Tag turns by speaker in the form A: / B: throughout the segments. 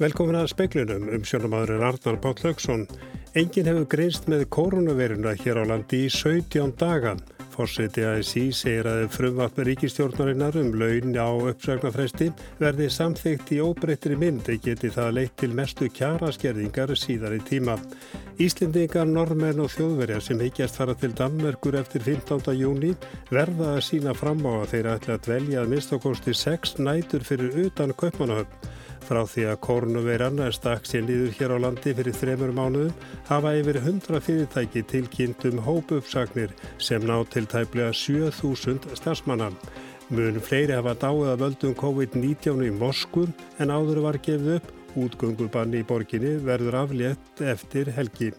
A: Velkomin að speiklinum um sjónumadurinn Arnar Páll Haugsson. Engin hefur greinst með koronaviruna hér á landi í 17 dagan. Fórseti ASI segir að frumvarp ríkistjórnarinnar um laun á uppsögnafresti verði samþygt í óbreyttri mynd geti það leitt til mestu kjaraskerðingar síðar í tíma. Íslendingar, normenn og þjóðverjar sem heikjast fara til Danmerkur eftir 15. júni verða að sína fram á að þeir ætla að dvelja að minnstakosti 6 nætur fyrir utan Kaupmannahöfn. Frá því að kórnuveirann er stakk sér nýður hér á landi fyrir þremur mánuðum hafa yfir 100 fyrirtæki tilkynnt um hópuppsagnir sem ná til tæplega 7000 starfsmannan. Mun fleiri hafa dáið að völdum COVID-19 í Moskú en áður var gefið upp. Útgöngubanni í borginni verður aflétt eftir helgi.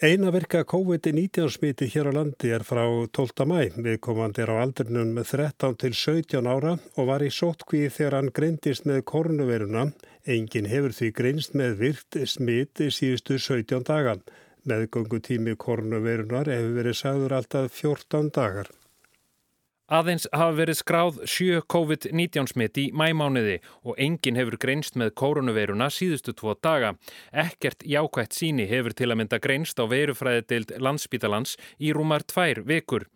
A: Eina virka COVID-19 smiti hér á landi er frá 12. mæ. Viðkomandi er á aldrinum með 13 til 17 ára og var í sótkvíð þegar hann greindist með korunveruna. Engin hefur því greinst með virt smiti síðustu 17 daga. Meðgöngutími korunaverunar hefur verið sagður alltaf 14 dagar.
B: Aðeins hafa verið skráð 7 COVID-19 smitt í mæmániði og enginn hefur greinst með koronaviruna síðustu tvo daga. Ekkert jákvægt síni hefur til að mynda greinst á verufræðidild landsbítalans í rúmar tvær vekur.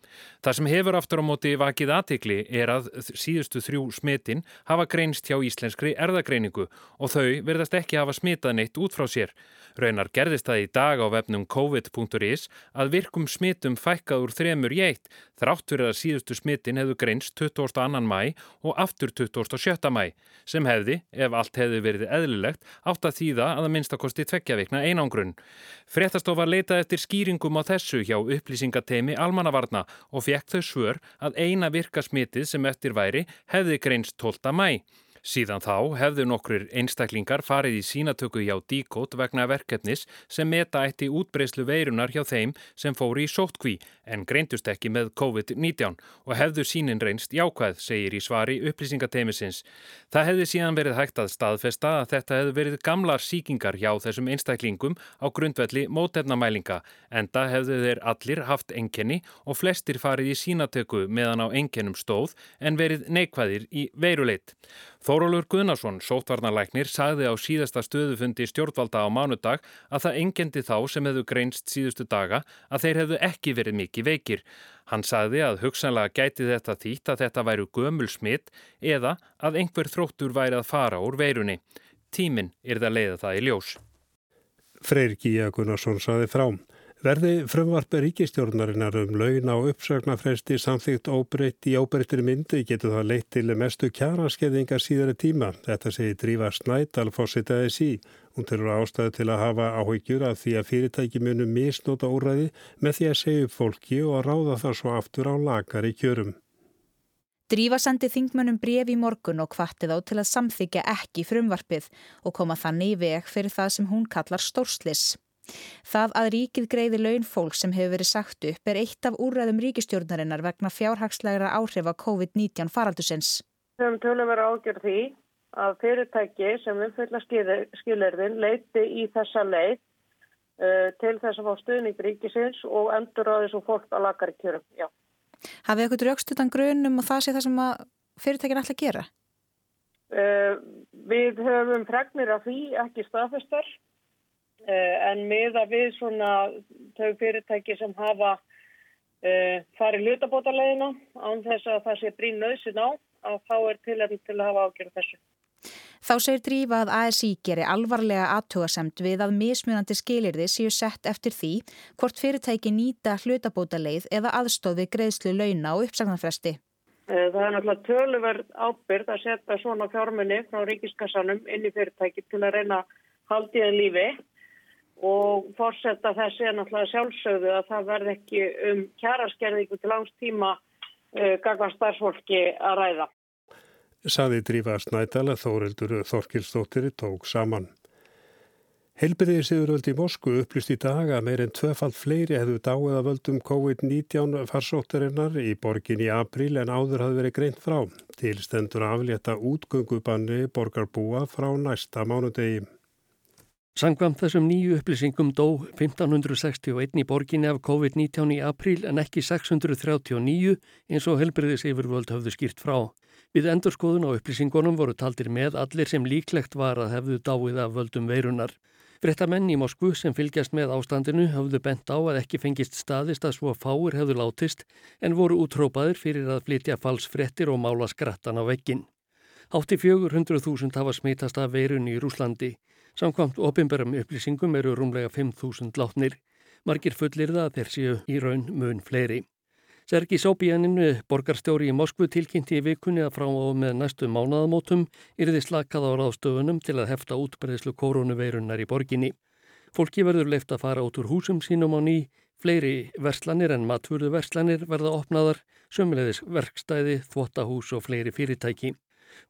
B: Það sem hefur aftur á móti vakið aðtikli er að síðustu þrjú smittin hafa greinst hjá íslenskri erðagreiningu og þau verðast ekki hafa smitað neitt út frá sér. Raunar gerðist það í dag á vefnum covid.is að virkum smittum fækkað úr þremur eitt þrátt fyrir að síðustu smittin hefðu greinst 22. mæ og aftur 27. mæ sem hefði, ef allt hefði verið eðlilegt, átt að þýða að að minnstakosti tveggjaveikna einangrun. Frettastofa leitaði eftir skýringum á þessu hjá upplýsingateimi almannavarna og fekk þau svör að eina virka smitið sem eftir væri hefði greinst 12. mæ. Síðan þá hefðu nokkur einstaklingar farið í sínatöku hjá díkót vegna verkefnis sem meta eitt í útbreyslu veirunar hjá þeim sem fóri í sótkví en greintust ekki með COVID-19 og hefðu sínin reynst jákvæð, segir í svari upplýsingateimisins. Það hefði síðan verið hægt að staðfesta að þetta hefði verið gamlar síkingar hjá þessum einstaklingum á grundvelli mótefnamælinga en það hefðu þeir allir haft enkenni og flestir farið í sínatöku meðan á enkennum stóð en verið neikvæðir í veiruleit. Þórólur Guðnarsson, sótvarnalæknir, sagði á síðasta stöðufundi stjórnvalda á mánudag að það engendi þá sem hefðu greinst síðustu daga að þeir hefðu ekki verið mikið veikir. Hann sagði að hugsanlega gæti þetta þýtt að þetta væru gömul smitt eða að einhver þróttur væri að fara úr veirunni. Tíminn er það leiða það í ljós.
A: Freyr Gíja Gunnarsson saði frám. Verði frumvarpi ríkistjórnarinnar um laun á uppsögnafresti samþygt óbreytt í óbreyttir myndi getur það leitt til mestu kjaraskeðingar síðara tíma. Þetta segir Drífa Snædal fórsitaði sí. Hún tilur ástæðu til að hafa áhyggjur af því að fyrirtæki munu misnóta úræði með því að segja upp fólki og að ráða það svo aftur á lagar í kjörum.
C: Drífa sendi þingmönnum bref í morgun og kvartið á til að samþykja ekki frumvarpið og koma þannig í veg fyrir það sem hún kallar stórslis. Það að ríkið greiði laun fólk sem hefur verið sagt upp er eitt af úrræðum ríkistjórnarinnar vegna fjárhagslegra áhrif af COVID-19 faraldusins.
D: Við höfum tölum verið ágjörð því að fyrirtæki sem umfylla skilirðin leiti í þessa leið uh, til þess að fá stuðning ríkisins og endur á þessu fólk að lagar í kjörum. Já.
C: Hafið eitthvað raukstutan grunum og það sé það sem fyrirtækin ætla að gera?
D: Uh, við höfum fregnir af því ekki staðfestar en miða við svona þau fyrirtæki sem hafa uh, farið hlutabótalegina án þess að það sé brín nöðsin á að þá er tilhættin til að hafa ágjörð þessu.
C: Þá segir Drífa að ASI geri alvarlega aðtugasemt við að mismunandi skilirði séu sett eftir því hvort fyrirtæki nýta hlutabótaleið eða aðstóði greiðslu launa og uppsagnarfresti.
D: Eh, það er náttúrulega töluverð ábyrð að setja svona fjármunni frá ríkiskassanum inn í fyrirtæki til að reyna haldiðan lífi og fórsetta þessi er náttúrulega sjálfsögðu að það verð ekki um kjæraskerðingu til langstíma uh, gagvar starfsfólki að ræða.
A: Saði Drífa Snædala Þórildur Þorkilsdóttir tók saman. Helbriðið Sigurvöldi í Moskvu upplýst í dag að meir en tvefald fleiri hefðu dáið að völdum COVID-19 farsóttarinnar í borgin í april en áður hafði verið greint frá. Tilstendur aflétta útgöngubanni borgarbúa frá næsta mánudegi.
E: Sangvam þessum nýju upplýsingum dó 1561 í borginni af COVID-19 í april en ekki 639 eins og helbriðis yfirvöld hafðu skýrt frá. Við endurskoðun á upplýsingunum voru taldir með allir sem líklegt var að hefðu dáið af völdum veirunar. Frettamenn í Moskvu sem fylgjast með ástandinu hafðu bent á að ekki fengist staðist að svo fáir hefðu látist en voru útrópaðir fyrir að flytja falsfrettir og mála skrattan á vekkin. Hátti 400.000 hafa smitast af veirun í Rúslandi. Samkvamt opimberum upplýsingum eru rúmlega 5.000 látnir. Margir fullir það að þeir séu í raun mun fleiri. Sergi Sóbíanin, borgarstjóri í Moskvu, tilkynnti í vikunni að frá og með næstu mánaðamótum yrði slakað á ráðstöfunum til að hefta útbreyðslu koronaveirunar í borginni. Fólki verður leift að fara út úr húsum sínum á ný, fleiri verslanir en matfurðu verslanir verða opnaðar, sömulegðis verkstæði, þvóttahús og fleiri fyrirtæki.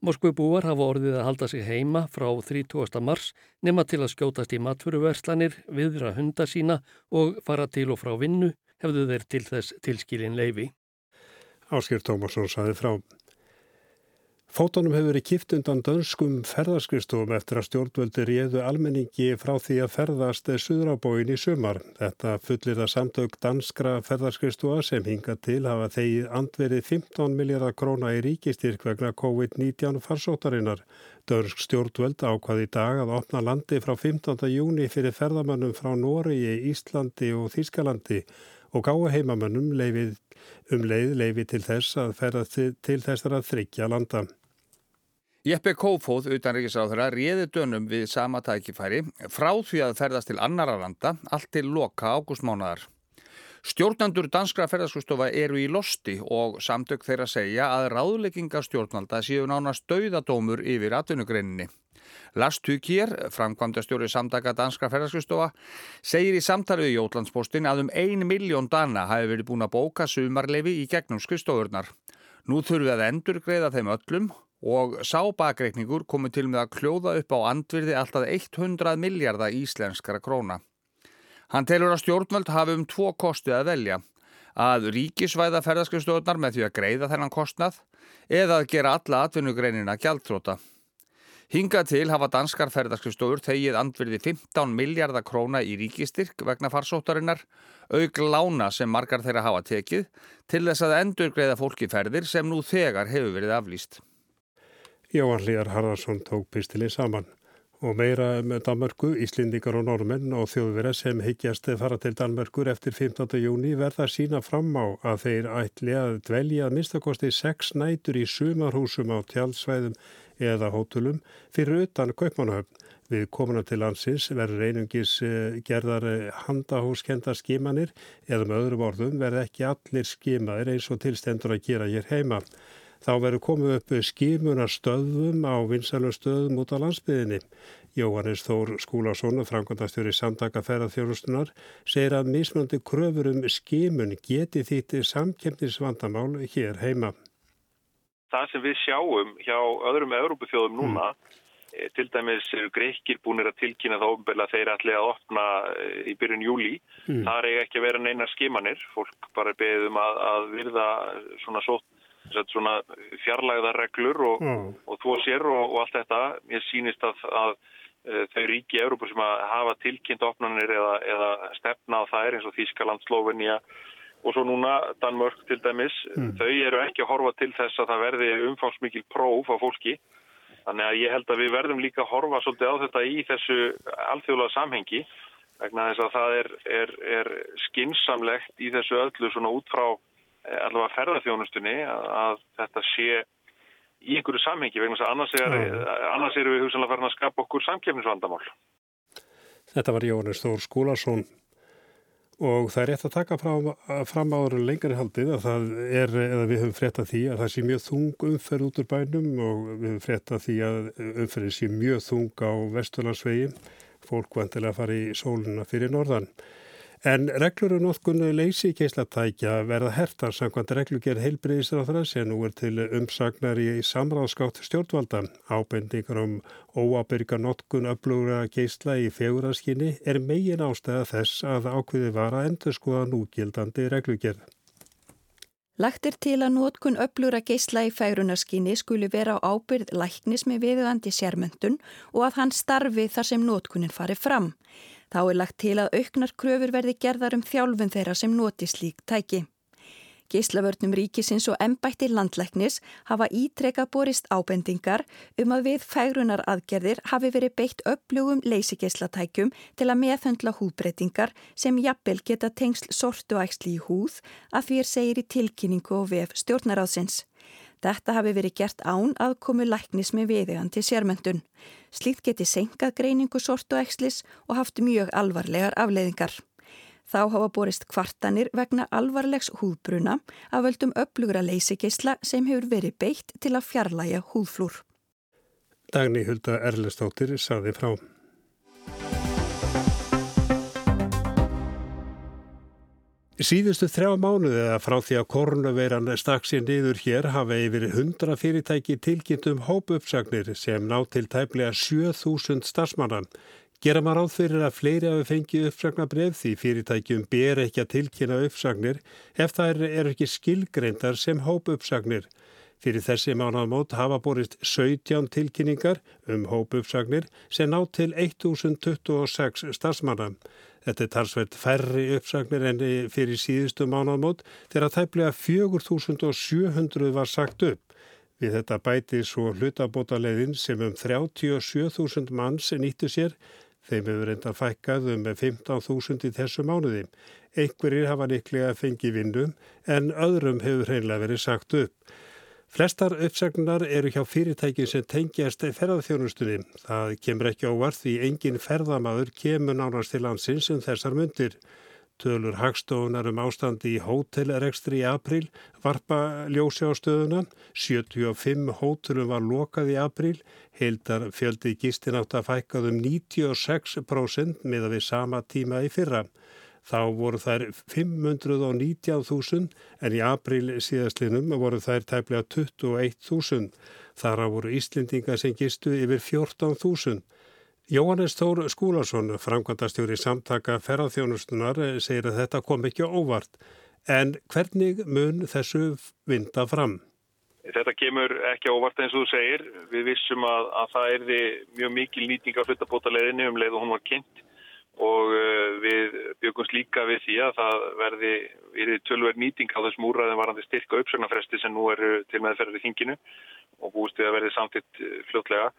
E: Moskvubúar hafa orðið að halda sig heima frá 30. mars nema til að skjótast í matfurðu verslanir, viðra hunda sína og fara til og frá vinnu hefðu þeir til þess tilskilin leifi.
A: Áskir Tómasson saði frá. Fótonum hefur verið kipt undan dönskum ferðarskristum eftir að stjórnvöldi réðu almenningi frá því að ferðast suðrabóin í sumar. Þetta fullir það samtök danskra ferðarskristua sem hinga til hafa þegið andverið 15 miljardar króna í ríkistyrk vegna COVID-19 farsótarinnar. Dönsk stjórnvöld ákvaði í dag að opna landi frá 15. júni fyrir ferðamannum frá Nóri, Íslandi og Þískalandi og gáða heimamönnum leifið, um leið leifi til þess að ferða til, til þessar að þryggja landa.
F: Jeppe Kófóð, utanrikiðsráðura, réði dönum við sama tækifæri frá því að ferðast til annara landa allt til loka ágústmánaðar. Stjórnandur danskra ferðarskristofa eru í losti og samtök þeirra segja að ráðleggingastjórnalda séu nánast dauðadómur yfir atvinnugreininni. Lars Tukier, framkvæmdastjóri samtaka danska ferðarskristofa, segir í samtalið í Jótlandspostin að um ein miljón dana hafi verið búin að bóka sumarleifi í gegnum skristofurnar. Nú þurfum við að endur greiða þeim öllum og sábakreikningur komið til með að kljóða upp á andvirði alltaf 100 miljardar íslenskara króna. Hann telur að stjórnvöld hafi um tvo kostu að velja að ríkisvæða ferðarskristofunar með því að greiða þennan kostnað eða að gera alla atvinnugreinina gjaldtróta. Hinga til hafa danskar ferðarskriftstofur þegið andverði 15 miljardar króna í ríkistyrk vegna farsóttarinnar, auk lána sem margar þeirra hafa tekið til þess að endur greiða fólki ferðir sem nú þegar hefur verið aflýst.
A: Jóhann Líðar Harðarsson tók pistilinn saman og meira með Danmörku, Íslindikar og Normenn og þjóðverða sem higgjast fara til Danmörkur eftir 15. júni verða sína fram á að þeir ætli að dvelja að minnstakosti sex nætur í sumarhúsum á tjálsvæðum eða hótulum fyrir utan kaupmannahöfn. Við komuna til landsins verður einungis eh, gerðar eh, handahúskenda skimanir eða með öðrum orðum verður ekki allir skimaðir eins og tilstendur að gera hér heima. Þá verður komið upp skimunarstöðum á vinsalum stöðum út á landsbyðinni. Jóhannes Þór Skúlason, framkvæmdastjóri samtaka ferðarþjónustunar, segir að mismöndi kröfur um skimun geti þýtti samkemnisvandamál hér heima
G: það sem við sjáum hjá öðrum Európufjóðum núna mm. e, til dæmis eru greikir búinir að tilkynna þá ofnbegla þeir allir að opna e, í byrjun júli mm. það er ekki að vera neina skimanir fólk bara beðum að, að virða svona, svona fjarlæðarreglur og, mm. og þó sér og, og allt þetta ég sínist að, að e, þau ríki í Európa sem að hafa tilkynnt opnanir eða, eða stefna á þær eins og Þískaland, Slovenia og svo núna Danmörk til dæmis, mm. þau eru ekki að horfa til þess að það verði umfangsmikil próf á fólki. Þannig að ég held að við verðum líka að horfa svolítið á þetta í þessu alþjóðlega samhengi vegna þess að það er, er, er skinsamlegt í þessu öllu svona út frá eh, allavega ferðarþjónustunni að, að þetta sé í einhverju samhengi vegna þess að annars, er, mm. annars eru við hugsanlega farin að skapa okkur samkefnisvandamál.
A: Þetta var Jónis Þór Skúlason og það er rétt að taka fram, fram áður lengar haldið að það er, eða við höfum frett að því að það sé mjög þung umferð út úr bænum og við höfum frett að því að umferðin sé mjög þung á Vesturlandsvegi, fólk vantilega að fara í sóluna fyrir norðan. En reglur um notkunni leysi keislatækja verða hertar samkvæmt reglugjörð heilbreyðisráðra sem nú er til umsagnar í samráðskátt stjórnvalda. Ábendingar um óábyrga notkun öflugra keisla í feguraskinni er megin ástæða þess að ákveði var að endur skoða núgildandi reglugjörð.
H: Lagt er til að nótkun öflura geysla í fægrunarskynni skuli vera á ábyrð læknis með viðandi sérmöndun og að hann starfi þar sem nótkunin fari fram. Þá er lagt til að auknar kröfur verði gerðar um þjálfun þeirra sem noti slík tæki. Geislavörnum ríkisins og embætti landlæknis hafa ítreka borist ábendingar um að við færunar aðgerðir hafi verið beitt upplugum leysigeislatækjum til að meðhöndla húðbreytingar sem jafnvel geta tengsl sortuæksli í húð að því er segir í tilkynningu og vef stjórnaráðsins. Þetta hafi verið gert án að komu læknis með viðegandi sérmöndun. Slíkt geti senkað greiningu sortuækslis og haft mjög alvarlegar afleiðingar. Þá hafa borist kvartanir vegna alvarlegs húðbruna af völdum upplugra leysigeisla sem hefur verið beitt til að fjarlæga húðflúr.
A: Dagni Hulda Erlestóttir saði frá. Síðustu þrjá mánuði eða frá því að korunaveiran stakk sér niður hér hafa yfir 100 fyrirtæki tilkynnt um hópuppsagnir sem ná til tæplega 7000 starfsmannan. Gera maður áð fyrir að fleiri hafi fengið uppsagnabref því fyrirtækjum ber ekki að tilkynna uppsagnir ef það eru ekki skilgreindar sem hópuppsagnir. Fyrir þessi mánamót hafa borist 17 tilkynningar um hópuppsagnir sem ná til 1026 starfsmannan. Þetta er talsveit færri uppsagnir enn fyrir síðustu mánamót þegar tæplega 4700 var sagt upp. Við þetta bæti svo hlutabóta leiðin sem um 37.000 manns nýttu sér Þeim hefur enda fækkað um 15.000 í þessu mánuði. Einhverjir hafa liklega fengið vinnum en öðrum hefur hreinlega verið sagt upp. Flestar uppsagnar eru hjá fyrirtækin sem tengjast ferðarþjónustunni. Það kemur ekki ávart því engin ferðamaður kemur nánast til landsins um þessar myndir. Tölur hagstofunar um ástandi í hótelrekstri í april varpa ljósi á stöðuna. 75 hótelum var lokað í april. Heildar fjöldi gistinátt að fækkað um 96% með að við sama tíma í fyrra. Þá voru þær 519.000 en í april síðastlinum voru þær tæplega 21.000. Þar á voru Íslendinga sem gistu yfir 14.000. Jóhannes Tór Skúlason, framkvæmdastjóri samtaka ferðarþjónustunar, segir að þetta kom ekki óvart. En hvernig mun þessu vinda fram?
G: Þetta kemur ekki óvart eins og þú segir. Við vissum að, að það erði mjög mikil nýting á hlutabóta leðinu um leið og hún var kynnt og uh, við byggumst líka við því að það verði, verði tölver nýting á þessum úrræðin varandi styrka uppsögnafresti sem nú eru til meðferðið í hinginu og búist við að verði samtitt fljótlega.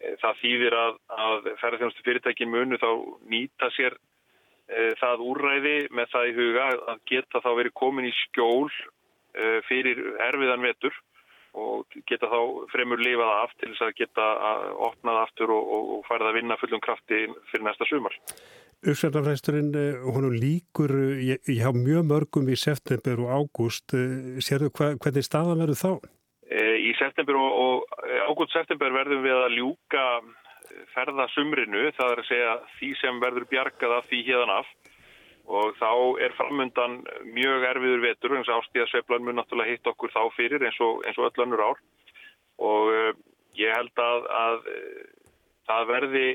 G: Eh, það þýðir að, að ferðarþjónustu fyrirtækin munu þá nýta sér e, það úrræði með það í huga að geta þá verið komin í skjól e, fyrir erfiðan vetur og geta þá fremur lifað af til þess að geta að opnað aftur og, og, og færða að vinna fullum krafti fyrir næsta sumar.
A: Uppsværtanfræsturinn, hún líkur hjá mjög mörgum í september og ágúst. Serðu hvernig staðan verður þá?
G: Í september og, og eh, ágútt september verðum við að ljúka eh, ferðasumrinu, það er að segja því sem verður bjargað af því hérðan af og þá er framöndan mjög erfiður vetur, eins og ástíðasveiflan mun náttúrulega hitt okkur þá fyrir eins og, eins og öll önnur ár. Og uh, ég held að, að uh, það verði,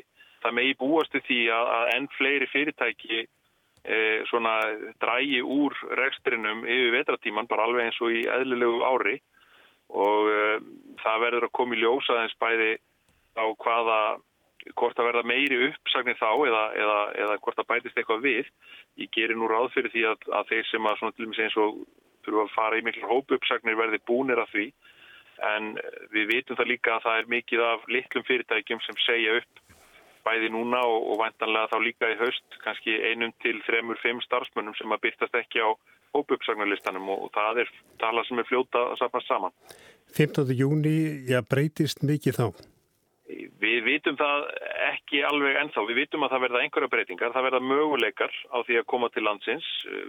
G: það megi búastu því að, að enn fleiri fyrirtæki uh, svona drægi úr rekstrinum yfir vetratíman bara alveg eins og í eðlilegu ári. Og það verður að koma í ljósa aðeins bæði á hvaða hvort að verða meiri uppsagnir þá eða, eða, eða hvort að bætist eitthvað við ég gerir nú ráð fyrir því að, að þeir sem að svona til og með eins og þurfa að fara í miklu hópu uppsagnir verði búnir að því en við vitum það líka að það er mikið af litlum fyrirtækjum sem segja upp bæði núna og, og vantanlega þá líka í haust kannski einum til þremur, fimm starfsmönnum sem að byrtast ekki á hópuppsagnarlistanum og það er tala sem er fljóta að sapna saman.
A: 15. júni, já, breytist mikið þá?
G: Við vitum það ekki alveg ennþá. Við vitum að það verða einhverja breytingar. Það verða möguleikar á því að koma til landsins.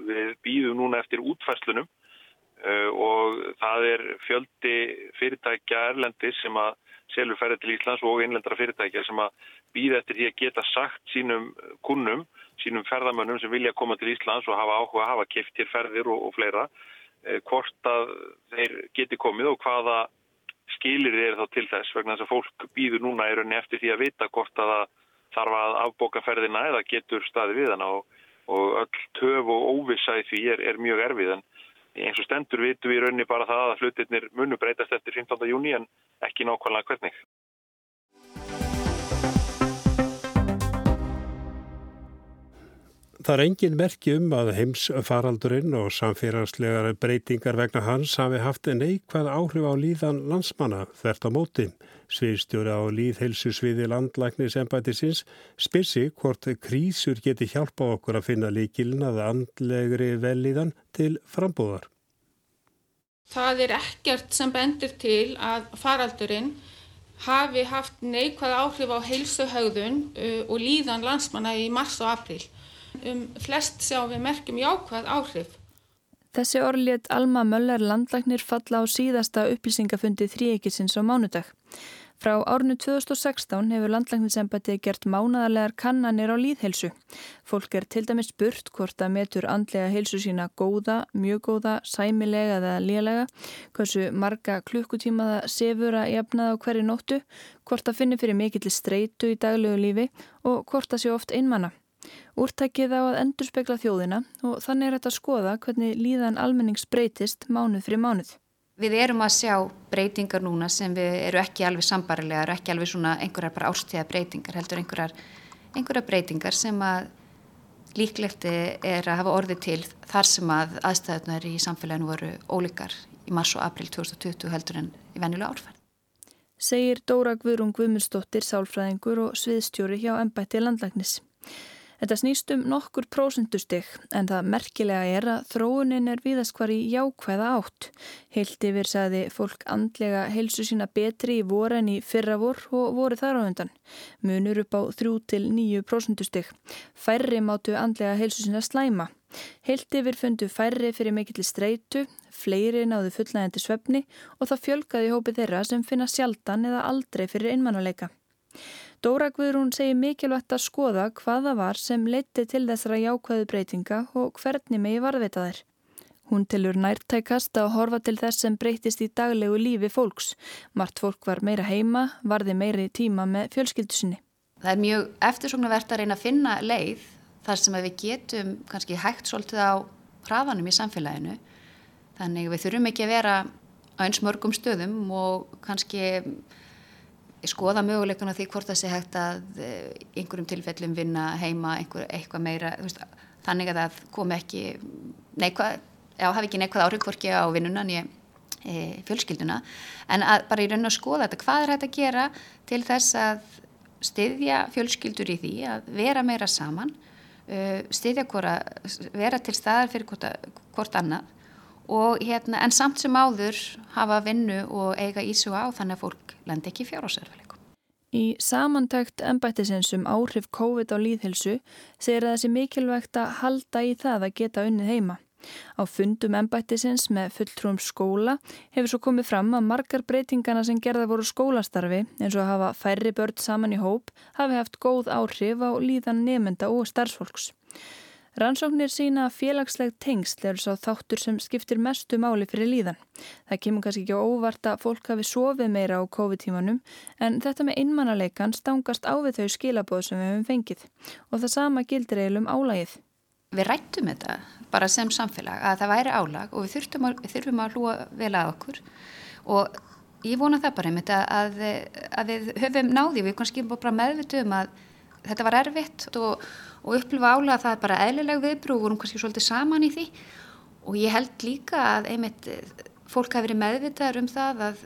G: Við býðum núna eftir útfærslunum uh, og það er fjöldi fyrirtækja erlendis sem að selur ferði til Íslands og innlendra fyrirtækja sem að býða eftir því að geta sagt sínum kunnum, sínum ferðamönnum sem vilja koma til Íslands og hafa áhuga að hafa hér ferðir og, og fleira eh, hvort að þeir geti komið og hvaða skilir þeir þá til þess vegna þess að fólk býður núna í rauninni eftir því að vita hvort að það þarf að afboka ferðina eða getur staði við hana og, og öll töf og óvisa í því er, er mjög erfið en eins og stendur vitum við í rauninni bara það að hlutirnir munu breytast eftir 15. júni en ekki nákvæmlega hvernig.
A: Það er engin merki um að heimsfaraldurinn og samfélagslegar breytingar vegna hans hafi haft neikvæð áhrif á líðan landsmanna þvert á móti. Sviðstjóri á líðheilsusviði landlæknis ennbætisins spyrsi hvort krísur geti hjálpa okkur að finna líkilin að andlegri velíðan til frambúðar.
I: Það er ekkert sem bendur til að faraldurinn hafi haft neikvæð áhrif á heilsuhaugðun uh, og líðan landsmanna í mars og april um flest sjá við merkjum jákvæð áhrif.
J: Þessi orðlétt Alma Möller landlagnir falla á síðasta upplýsingafundi þrýekisins á mánudag. Frá árnu 2016 hefur landlagninsembati gert mánadarlegar kannanir á líðhelsu. Fólk er til dæmis spurt hvort að metur andlega helsu sína góða, mjög góða, sæmilega eða lélega, hversu marga klukkutíma það sefur að jafnaða á hverju nóttu, hvort að finni fyrir mikill streitu í daglegu lífi og hvort að sé oft einmanna. Úrtækið á að endurspegla þjóðina og þannig er þetta að skoða hvernig líðan almennings breytist mánuð fyrir mánuð.
K: Við erum að sjá breytingar núna sem við eru ekki alveg sambarilegar, ekki alveg svona einhverjar bara ástíða breytingar, heldur einhverjar, einhverjar breytingar sem að líklegt er að hafa orðið til þar sem að aðstæðunar í samfélaginu voru ólíkar í mars og april 2020 heldur en í venjulega árferð.
J: Segir Dóra Guðrún Guðmundsdóttir, sálfræðingur og sviðstjóri hjá Embætti landlæknis. Þetta snýst um nokkur prósendustig en það merkilega er að þróunin er viðast hvar í jákvæða átt. Heilt yfir saði fólk andlega heilsu sína betri í voru en í fyrra vor og voru þar á undan. Munur upp á 3-9 prósendustig. Færri mátu andlega heilsu sína slæma. Heilt yfir fundu færri fyrir mikill streitu, fleiri náðu fullnægandi svefni og það fjölgaði hópi þeirra sem finna sjaldan eða aldrei fyrir einmannuleika. Dóra Guðrún segir mikilvægt að skoða hvaða var sem leiti til þessara jákvæðu breytinga og hvernig megi varðveita þær. Hún tilur nærtækast að horfa til þess sem breytist í daglegu lífi fólks. Mart fólk var meira heima, varði meiri tíma með fjölskyldu sinni.
K: Það er mjög eftirsóknarvert að reyna að finna leið þar sem við getum kannski hægt svolítið á hraðanum í samfélaginu. Þannig við þurfum ekki að vera á eins mörgum stöðum og kannski skoða möguleikuna því hvort það sé hægt að eh, einhverjum tilfellum vinna heima einhver, eitthvað meira veist, þannig að það kom ekki neikvað, já hafi ekki neikvað áhrif hvorki á vinnunan í e, fjölskylduna. En bara í raun að skoða þetta hvað er hægt að gera til þess að styðja fjölskyldur í því að vera meira saman uh, styðja hvora, vera til staðar fyrir hvort, hvort annað. Og hérna en samt sem áður hafa vinnu og eiga ísu á þannig að fólk lendi ekki fjárhásarfæleikum.
J: Í samantækt ennbættisins um áhrif COVID á líðhelsu segir að þessi mikilvægt að halda í það að geta unnið heima. Á fundum ennbættisins með fulltrúum skóla hefur svo komið fram að margar breytingana sem gerða voru skólastarfi eins og hafa færri börn saman í hóp hafi haft góð áhrif á líðan nefnda og starfsfólks. Rannsóknir sína að félagsleg tengsl eru svo þáttur sem skiptir mestu máli fyrir líðan. Það kemur kannski ekki óvart að fólk hafi sofið meira á COVID-tímanum en þetta með innmannaleikan stangast á við þau skilabóð sem við hefum fengið og það sama gildir eiginlega um álægið.
K: Við rættum þetta bara sem samfélag að það væri álag og við þurfum að, þurfum að hlúa vel að okkur og ég vona það bara einmitt að, að, við höfum náði, við kannski bara meðvitum að þetta var erfitt og og upplifa álega að það er bara eðlileg viðbrú og vorum kannski svolítið saman í því og ég held líka að einmitt fólk hafi verið meðvitaður um það að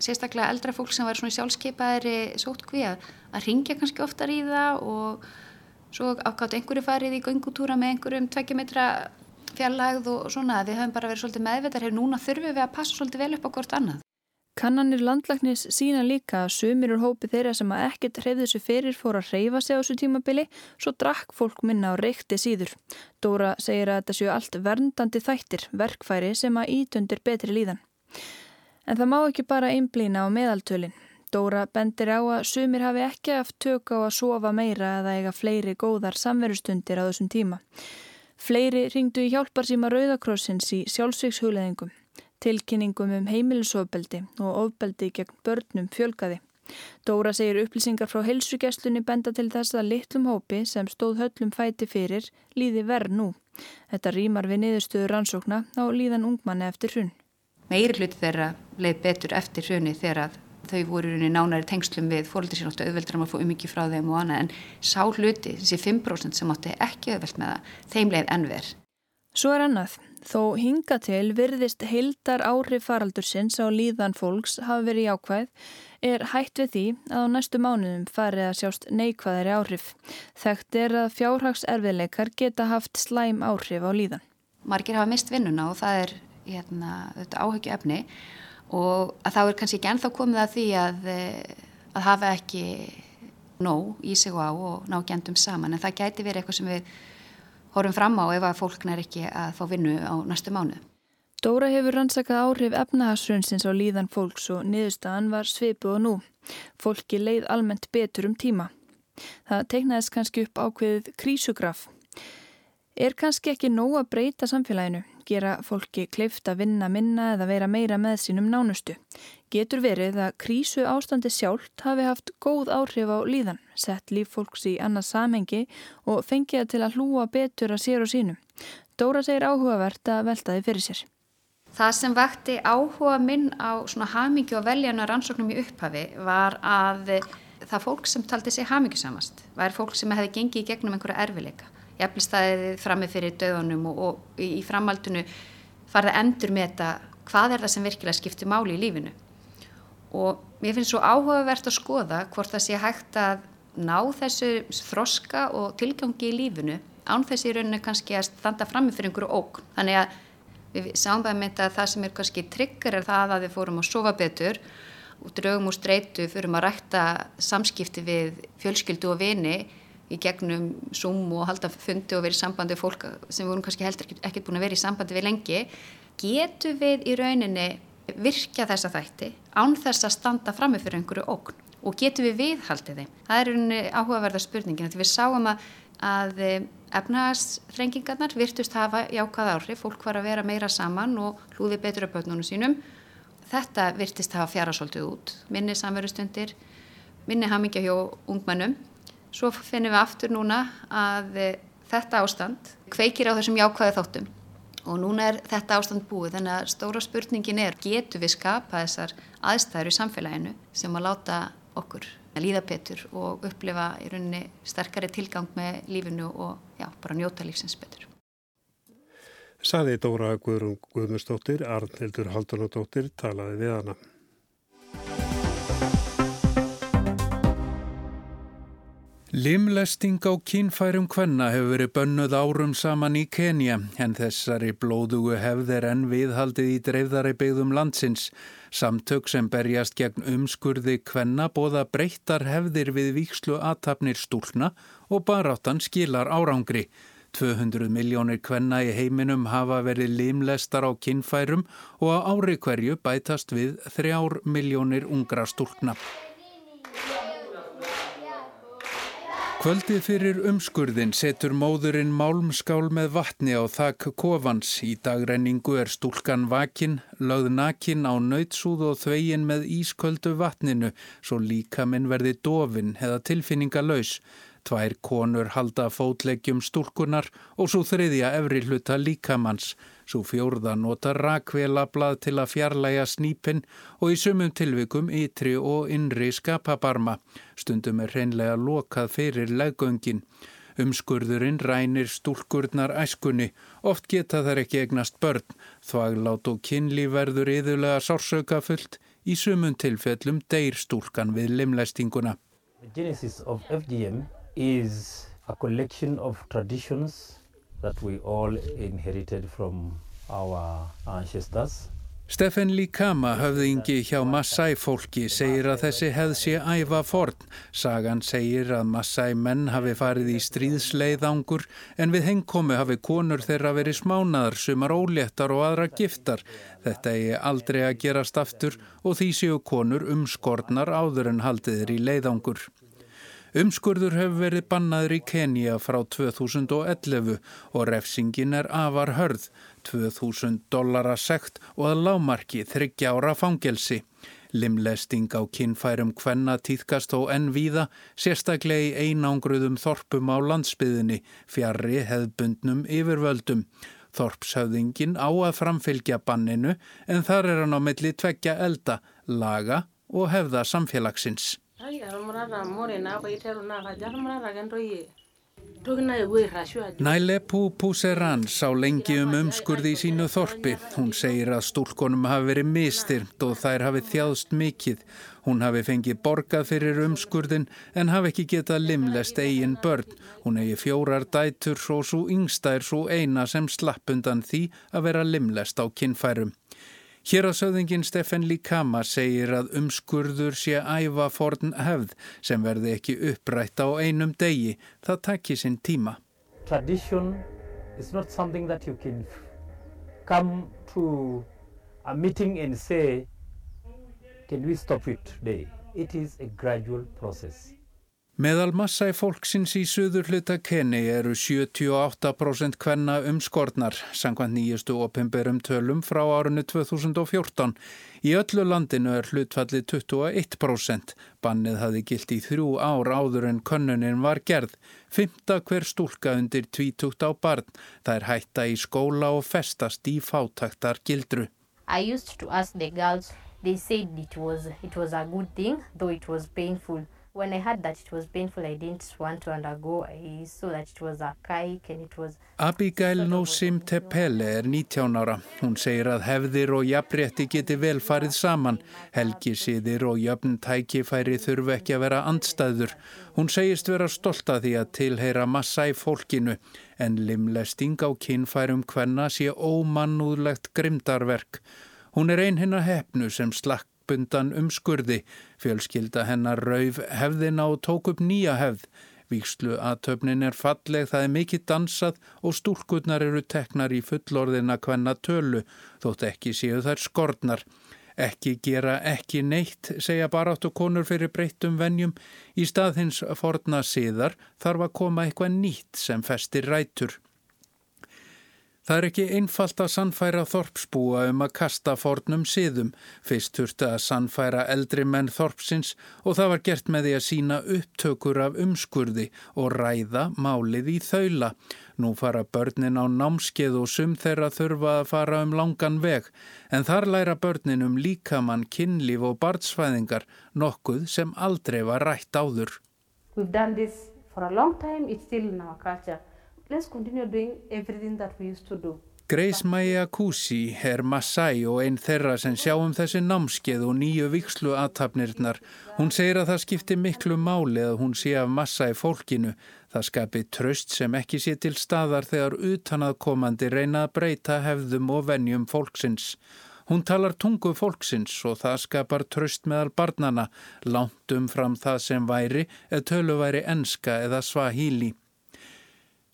K: sérstaklega eldra fólk sem var svona sjálfskeipaðri sótkví að, að ringja kannski oftar í það og svo ákvátt einhverju farið í göngutúra með einhverjum tvekkjumetra fjarlægð og svona við höfum bara verið svolítið meðvitaður hefur núna þurfum við að passa svolítið vel upp á hvort annað.
J: Kannanir landlagnis sína líka að sumir úr hópi þeirra sem að ekkert hreyfði þessu fyrir fór að hreyfa sig á þessu tímabili svo drakk fólk minna á reykti síður. Dóra segir að þetta séu allt verndandi þættir, verkfæri sem að ítundir betri líðan. En það má ekki bara einblýna á meðaltölin. Dóra bendir á að sumir hafi ekki haft tök á að sofa meira eða eiga fleiri góðar samverustundir á þessum tíma. Fleiri ringdu í hjálparsýma Rauðakrossins í sjálfsvíkshugleðingum. Tilkynningum um heimilisofbeldi og ofbeldi gegn börnum fjölgaði. Dóra segir upplýsingar frá helsugesslunni benda til þess að litlum hópi sem stóð höllum fæti fyrir líði verð nú. Þetta rýmar við niðurstöður rannsókna á líðan ungmanni eftir hrun.
K: Meiri hluti þeirra leið betur eftir hruni þegar að þau voru í nánari tengslum við fóröldur sín áttu auðveldur um að fá ummikið frá þeim og annað en sá hluti, þessi 5% sem áttu ekki auðveld með það, þeim leið ennver.
J: Svo er annað. Þó hinga til virðist heildar áhrif faraldursins á líðan fólks hafa verið jákvæð er hætt við því að á næstu mánuðum farið að sjást neikvæðari áhrif. Þekkt er að fjárhagserfiðleikar geta haft slæm áhrif á líðan.
K: Margir hafa mist vinnuna og það er hérna, áhugju efni og þá er kannski ekki ennþá komið að því að, eh, að hafa ekki nóg í sig og á og ná gendum saman en það gæti verið eitthvað sem við horfum fram á ef að fólk nær ekki að fá vinnu á næstu mánu.
J: Dóra hefur rannsakað áhrif efnahagsrunnsins á líðan fólks og niðurstaðan var svipu og nú. Fólki leið almennt betur um tíma. Það teiknaðist kannski upp ákveðið krísugraf. Er kannski ekki nóg að breyta samfélaginu? gera fólki kleift að vinna minna eða vera meira með sínum nánustu. Getur verið að krísu ástandi sjálft hafi haft góð áhrif á líðan, sett líf fólks í annað samhengi og fengið til að hlúa betur að sér og sínum. Dóra segir áhugavert að velta þið fyrir sér.
K: Það sem vakti áhuga minn á hamingi og veljana rannsóknum í upphafi var að það fólk sem taldi sig hamingisamast var fólk sem hefði gengið í gegnum einhverja erfileika jafnveg frammi fyrir döðunum og, og í framhaldinu farið að endur með þetta hvað er það sem virkilega skiptir máli í lífinu. Og mér finnst svo áhugavert að skoða hvort það sé hægt að ná þessu þroska og tilgangi í lífinu án þessi rauninu kannski að standa frammi fyrir einhverju óg þannig að við sáum það með þetta að það sem er kannski tryggur er það að við fórum að sofa betur og draugum úr streitu fyrir að rækta samskipti við fjölskyldu og vini í gegnum Zoom og halda fundi og verið sambandi við fólk sem vorum kannski heldur ekkert búin að vera í sambandi við lengi getur við í rauninni virkja þessa þætti án þess að standa frammi fyrir einhverju ógn og getur við viðhaldið þeim. Það er rauninni áhugaverða spurningin því við sáum að, að eh, efnaðsþrengingarnar virtust hafa jákað áhrif, fólk var að vera meira saman og hlúði betur upp bötnunum sínum. Þetta virtist hafa fjara svolítið út, minni samverustundir, minni hamingja hjá ungmennum Svo finnum við aftur núna að eh, þetta ástand kveikir á þessum jákvæði þáttum og núna er þetta ástand búið þannig að stóra spurningin er getur við skapa þessar aðstæður í samfélaginu sem að láta okkur að líða betur og upplifa í rauninni sterkari tilgang með lífinu og já, bara njóta lífsins betur.
A: Saði Dóra Guðrún Guðmustóttir, Arnildur Haldunadóttir talaði við hana.
L: Limlesting á kínfærum kvenna hefur verið bönnuð árum saman í Kenya en þessari blóðugu hefð er enn viðhaldið í dreifðari byggðum landsins. Samtök sem berjast gegn umskurði kvenna bóða breyttar hefðir við vikslu aðtapnir stúlna og baráttan skilar árangri. 200 miljónir kvenna í heiminum hafa verið limlestar á kínfærum og á ári hverju bætast við 3 miljónir ungra stúlna. Kvöldið fyrir umskurðin setur móðurinn málmskál með vatni á þakk kofans. Í dagrenningu er stúlkan vakin, lögð nakin á nautsúð og þvegin með ísköldu vatninu svo líka minn verði dofin eða tilfinninga laus. Tvær konur halda fótleggjum stúlkunar og svo þriðja efri hluta líkamanns. Svo fjórða nota rakvelablað til að fjarlæga snípin og í sumum tilvikum ytri og innri skapabarma. Stundum er hreinlega lokað fyrir leggöngin. Umskurðurinn rænir stúlkurnar æskunni, oft geta þær ekki egnast börn, þvaglát og kynli verður yðurlega sársauka fullt, í sumun tilfellum deyr stúlkan við limlæstinguna.
M: The genesis of FGM is a collection of traditions that we all inherited from our ancestors.
L: Stefan Likama, höfðingi hjá Maasai fólki, segir að þessi hefð sé æfa forn. Sagan segir að Maasai menn hafi farið í stríðsleiðangur en við hengkomi hafi konur þeirra verið smánaðar, sumar óléttar og aðra giftar. Þetta er aldrei að gerast aftur og því séu konur umskornar áður en haldiðir í leiðangur. Umskurður hefur verið bannaður í Kenya frá 2011 og refsingin er afar hörð, 2000 dollara sekt og að lámarki þryggja ára fangelsi. Limlesting á kinnfærum hvenna týðkast og enn víða, sérstaklega í einangruðum þorpum á landsbyðinni, fjarrri hefðbundnum yfirvöldum. Þorpshöfðingin á að framfylgja banninu en þar er hann á milli tveggja elda, laga og hefða samfélagsins. Nælepu Puseran sá lengi um umskurði í sínu þorpi. Hún segir að stúlkonum hafi verið mistyrmt og þær hafi þjáðst mikið. Hún hafi fengið borgað fyrir umskurðin en hafi ekki getað limlest eigin börn. Hún hegi fjórar dætur og svo yngsta er svo eina sem slapp undan því að vera limlest á kinnfærum. Hér að söðingin Steffen Likama segir að umskurður sé æfa forn hefð sem verði ekki upprætt á einum degi. Það takki sinn tíma.
M: Tradition is not something that you can come to a meeting and say, can we stop it today? It is a gradual process.
L: Meðal massa í fólksins í suður hluta Kenny eru 78% hvenna umskornar, sangvað nýjustu opimberum tölum frá árunni 2014. Í öllu landinu er hlutfallið 21%. Bannið hafi gilt í þrjú ár áður en könnunin var gerð. Fymta hver stúlka undir tvítugt á barn. Það er hætta í skóla og festast í fátaktar gildru.
N: I used to ask the girls, they said it was, it was a good thing, though it was painful. When I heard that it was painful, I didn't want to undergo. I saw that it was archaic and it was...
L: Abigail Nosim Tepele er 19 ára. Hún segir að hefðir og jafnrétti geti vel farið saman. Helgisíðir og jöfn tækifæri þurfu ekki að vera andstæður. Hún segist vera stolt að því að tilheyra massa í fólkinu en limlesting á kynfærum hvenna sé ómannúðlegt grimdarverk. Hún er ein hinnar hefnu sem slakk lögbundan umskurði. Fjölskylda hennar rauf hefðina og tók upp nýja hefð. Víkslu aðtöfnin er falleg, það er mikill dansað og stúlkurnar eru teknar í fullorðina hvenna tölu, þótt ekki séu þær skortnar. Ekki gera ekki neitt, segja baráttu konur fyrir breyttum vennjum. Í stað hins forna síðar þarf að koma eitthvað nýtt sem festir rætur. Það er ekki einfalt að sannfæra þorpsbúa um að kasta fornum siðum. Fyrst þurfti að sannfæra eldri menn þorpsins og það var gert með því að sína upptökur af umskurði og ræða málið í þaula. Nú fara börnin á námskeið og sum þeirra þurfa að fara um langan veg. En þar læra börnin um líkamann, kynlíf og barnsfæðingar, nokkuð sem aldrei var rætt áður.
O: We've done this for a long time, it's still in our culture let's continue doing everything that we used to do.
L: Grace Maya Kusi er Masai og einn þeirra sem sjáum þessi námskeið og nýju vikslu aðtapnirnar. Hún segir að það skiptir miklu máli að hún sé af massa í fólkinu. Það skapi tröst sem ekki sé til staðar þegar utanaðkomandi reyna að breyta hefðum og vennjum fólksins. Hún talar tungu fólksins og það skapar tröst meðal barnana, langt um fram það sem væri eða tölu væri enska eða svahíli.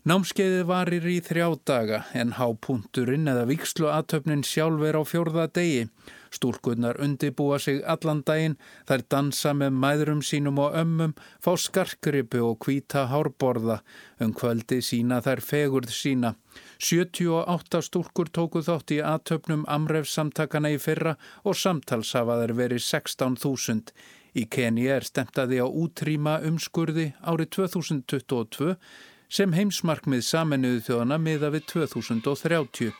L: Námskeiðið varir í þrjá daga en hápunturinn eða vikslu aðtöfnin sjálf er á fjórða degi. Stúlkunnar undibúa sig allan daginn, þær dansa með mæðrum sínum og ömmum, fá skarkripu og kvíta hárborða. Um kvöldi sína þær fegurð sína. 78 stúlkur tóku þátt í aðtöfnum amrefsamtakana í fyrra og samtalshafaðar verið 16.000. Í Kenya er stemtaði á útrýma umskurði árið 2022 sem heimsmarkmið saminuðu þjóðana miða við 2030.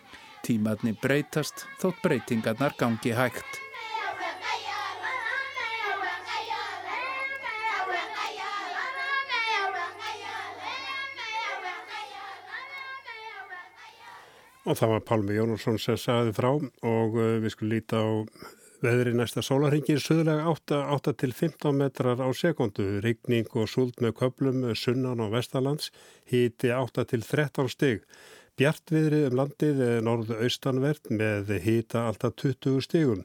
L: Tímatni breytast þótt breytingarnar gangi hægt.
A: Og það var Pálmi Jónusson sem sagði frá og uh, við skulum líta á Veðri næsta sólarhengir söðulega 8-15 metrar á sekundu, rigning og súld með köplum sunnan á vestalands, híti 8-13 stig. Bjartviðrið um landið er norðu austanvert með hýta alltaf 20 stigum.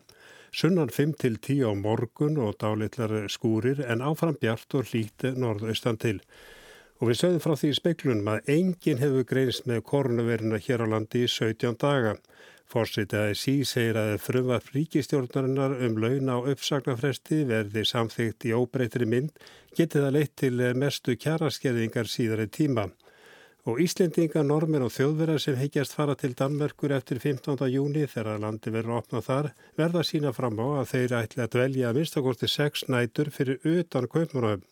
A: Sunnan 5-10 á morgun og dálitlar skúrir en áfram bjart og hlíti norðu austan til. Og við sögum frá því í speiklunum að enginn hefur greinst með koronaviruna hér á landi í 17 daga. Fórsvitaði sí segir að frumvarp ríkistjórnarinnar um launa á uppsagnarfresti verði samþygt í óbreytri mynd getið að leitt til mestu kjaraskerðingar síðari tíma. Og Íslendinga, normin og þjóðverðar sem heikjast fara til Danmerkur eftir 15. júni þegar landi verður opnað þar verða sína fram á að þeir ætla að dvelja að minnstakosti sex nætur fyrir utan kaupmannahöfn.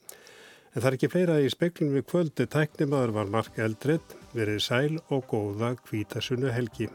A: En það er ekki fleira í speklunum við kvöldi tæknimaður var Mark Eldred, verið sæl og góða kvítasunnu helgi.